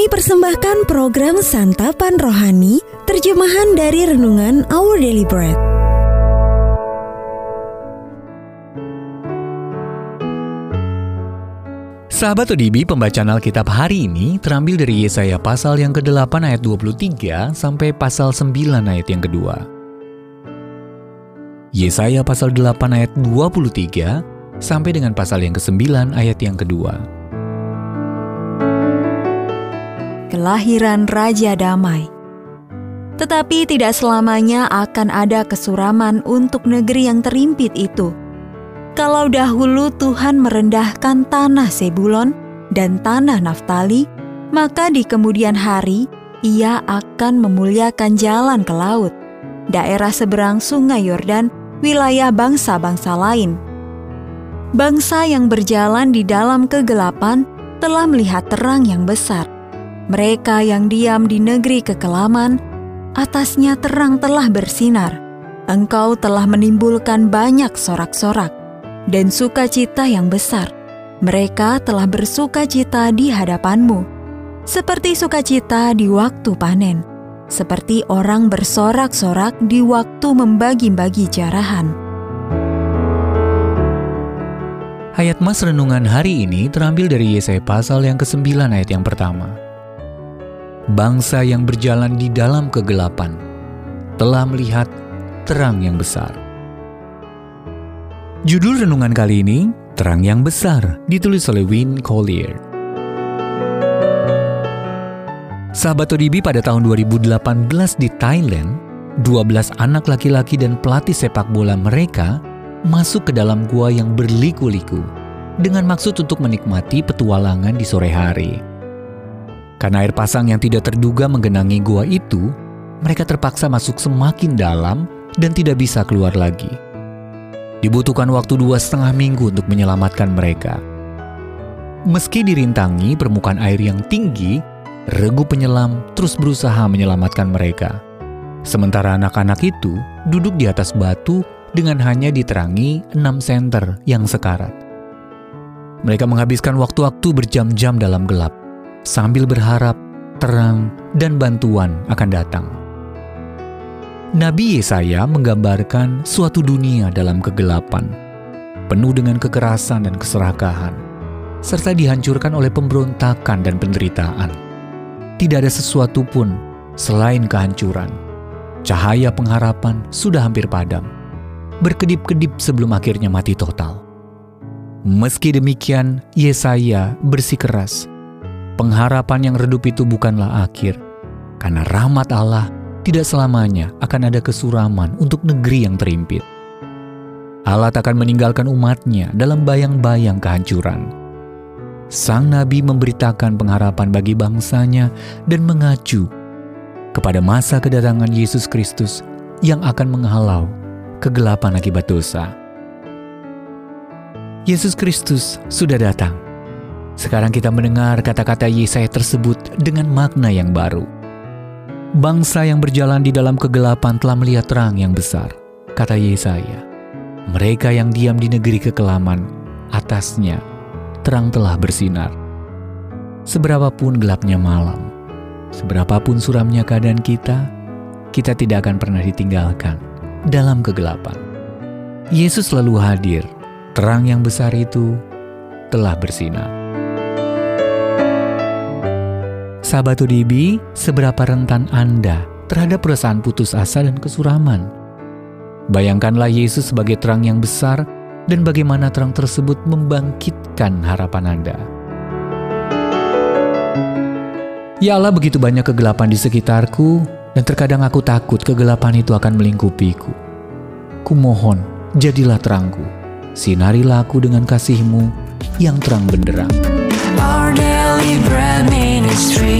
Kami persembahkan program Santapan Rohani, terjemahan dari Renungan Our Daily Bread. Sahabat ODB, pembacaan Alkitab hari ini terambil dari Yesaya pasal yang ke-8 ayat 23 sampai pasal 9 ayat yang kedua. Yesaya pasal 8 ayat 23 sampai dengan pasal yang ke-9 ayat yang kedua. Kelahiran Raja Damai Tetapi tidak selamanya akan ada kesuraman untuk negeri yang terimpit itu kalau dahulu Tuhan merendahkan tanah Sebulon dan tanah Naftali, maka di kemudian hari ia akan memuliakan jalan ke laut, daerah seberang sungai Yordan, wilayah bangsa-bangsa lain. Bangsa yang berjalan di dalam kegelapan telah melihat terang yang besar. Mereka yang diam di negeri kekelaman, atasnya terang telah bersinar. Engkau telah menimbulkan banyak sorak-sorak dan sukacita yang besar. Mereka telah bersukacita di hadapanmu, seperti sukacita di waktu panen, seperti orang bersorak-sorak di waktu membagi-bagi jarahan. Ayat Mas Renungan hari ini terambil dari Yesaya pasal yang ke-9 ayat yang pertama. Bangsa yang berjalan di dalam kegelapan telah melihat terang yang besar. Judul renungan kali ini, Terang yang Besar, ditulis oleh Win Collier. Sahabat ODB pada tahun 2018 di Thailand, 12 anak laki-laki dan pelatih sepak bola mereka masuk ke dalam gua yang berliku-liku dengan maksud untuk menikmati petualangan di sore hari. Karena air pasang yang tidak terduga menggenangi gua itu, mereka terpaksa masuk semakin dalam dan tidak bisa keluar lagi. Dibutuhkan waktu dua setengah minggu untuk menyelamatkan mereka. Meski dirintangi permukaan air yang tinggi, regu penyelam terus berusaha menyelamatkan mereka. Sementara anak-anak itu duduk di atas batu dengan hanya diterangi enam senter yang sekarat. Mereka menghabiskan waktu-waktu berjam-jam dalam gelap, sambil berharap terang dan bantuan akan datang. Nabi Yesaya menggambarkan suatu dunia dalam kegelapan, penuh dengan kekerasan dan keserakahan, serta dihancurkan oleh pemberontakan dan penderitaan. Tidak ada sesuatu pun selain kehancuran. Cahaya pengharapan sudah hampir padam, berkedip-kedip sebelum akhirnya mati total. Meski demikian, Yesaya bersikeras. Pengharapan yang redup itu bukanlah akhir, karena rahmat Allah tidak selamanya akan ada kesuraman untuk negeri yang terimpit. Allah akan meninggalkan umatnya dalam bayang-bayang kehancuran. Sang Nabi memberitakan pengharapan bagi bangsanya dan mengacu kepada masa kedatangan Yesus Kristus yang akan menghalau kegelapan akibat dosa. Yesus Kristus sudah datang. Sekarang kita mendengar kata-kata Yesaya tersebut dengan makna yang baru. Bangsa yang berjalan di dalam kegelapan telah melihat terang yang besar, kata Yesaya. Mereka yang diam di negeri kekelaman, atasnya terang telah bersinar. Seberapapun gelapnya malam, seberapapun suramnya keadaan kita, kita tidak akan pernah ditinggalkan dalam kegelapan. Yesus selalu hadir, terang yang besar itu telah bersinar. Sahabat ODB, seberapa rentan Anda terhadap perasaan putus asa dan kesuraman? Bayangkanlah Yesus sebagai terang yang besar dan bagaimana terang tersebut membangkitkan harapan Anda. Ya Allah, begitu banyak kegelapan di sekitarku dan terkadang aku takut kegelapan itu akan melingkupiku. Kumohon, jadilah terangku. Sinarilah aku dengan kasihmu yang terang benderang. Our daily bread ministries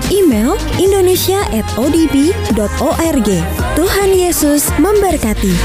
email indonesia@odb.org. Tuhan Yesus memberkati.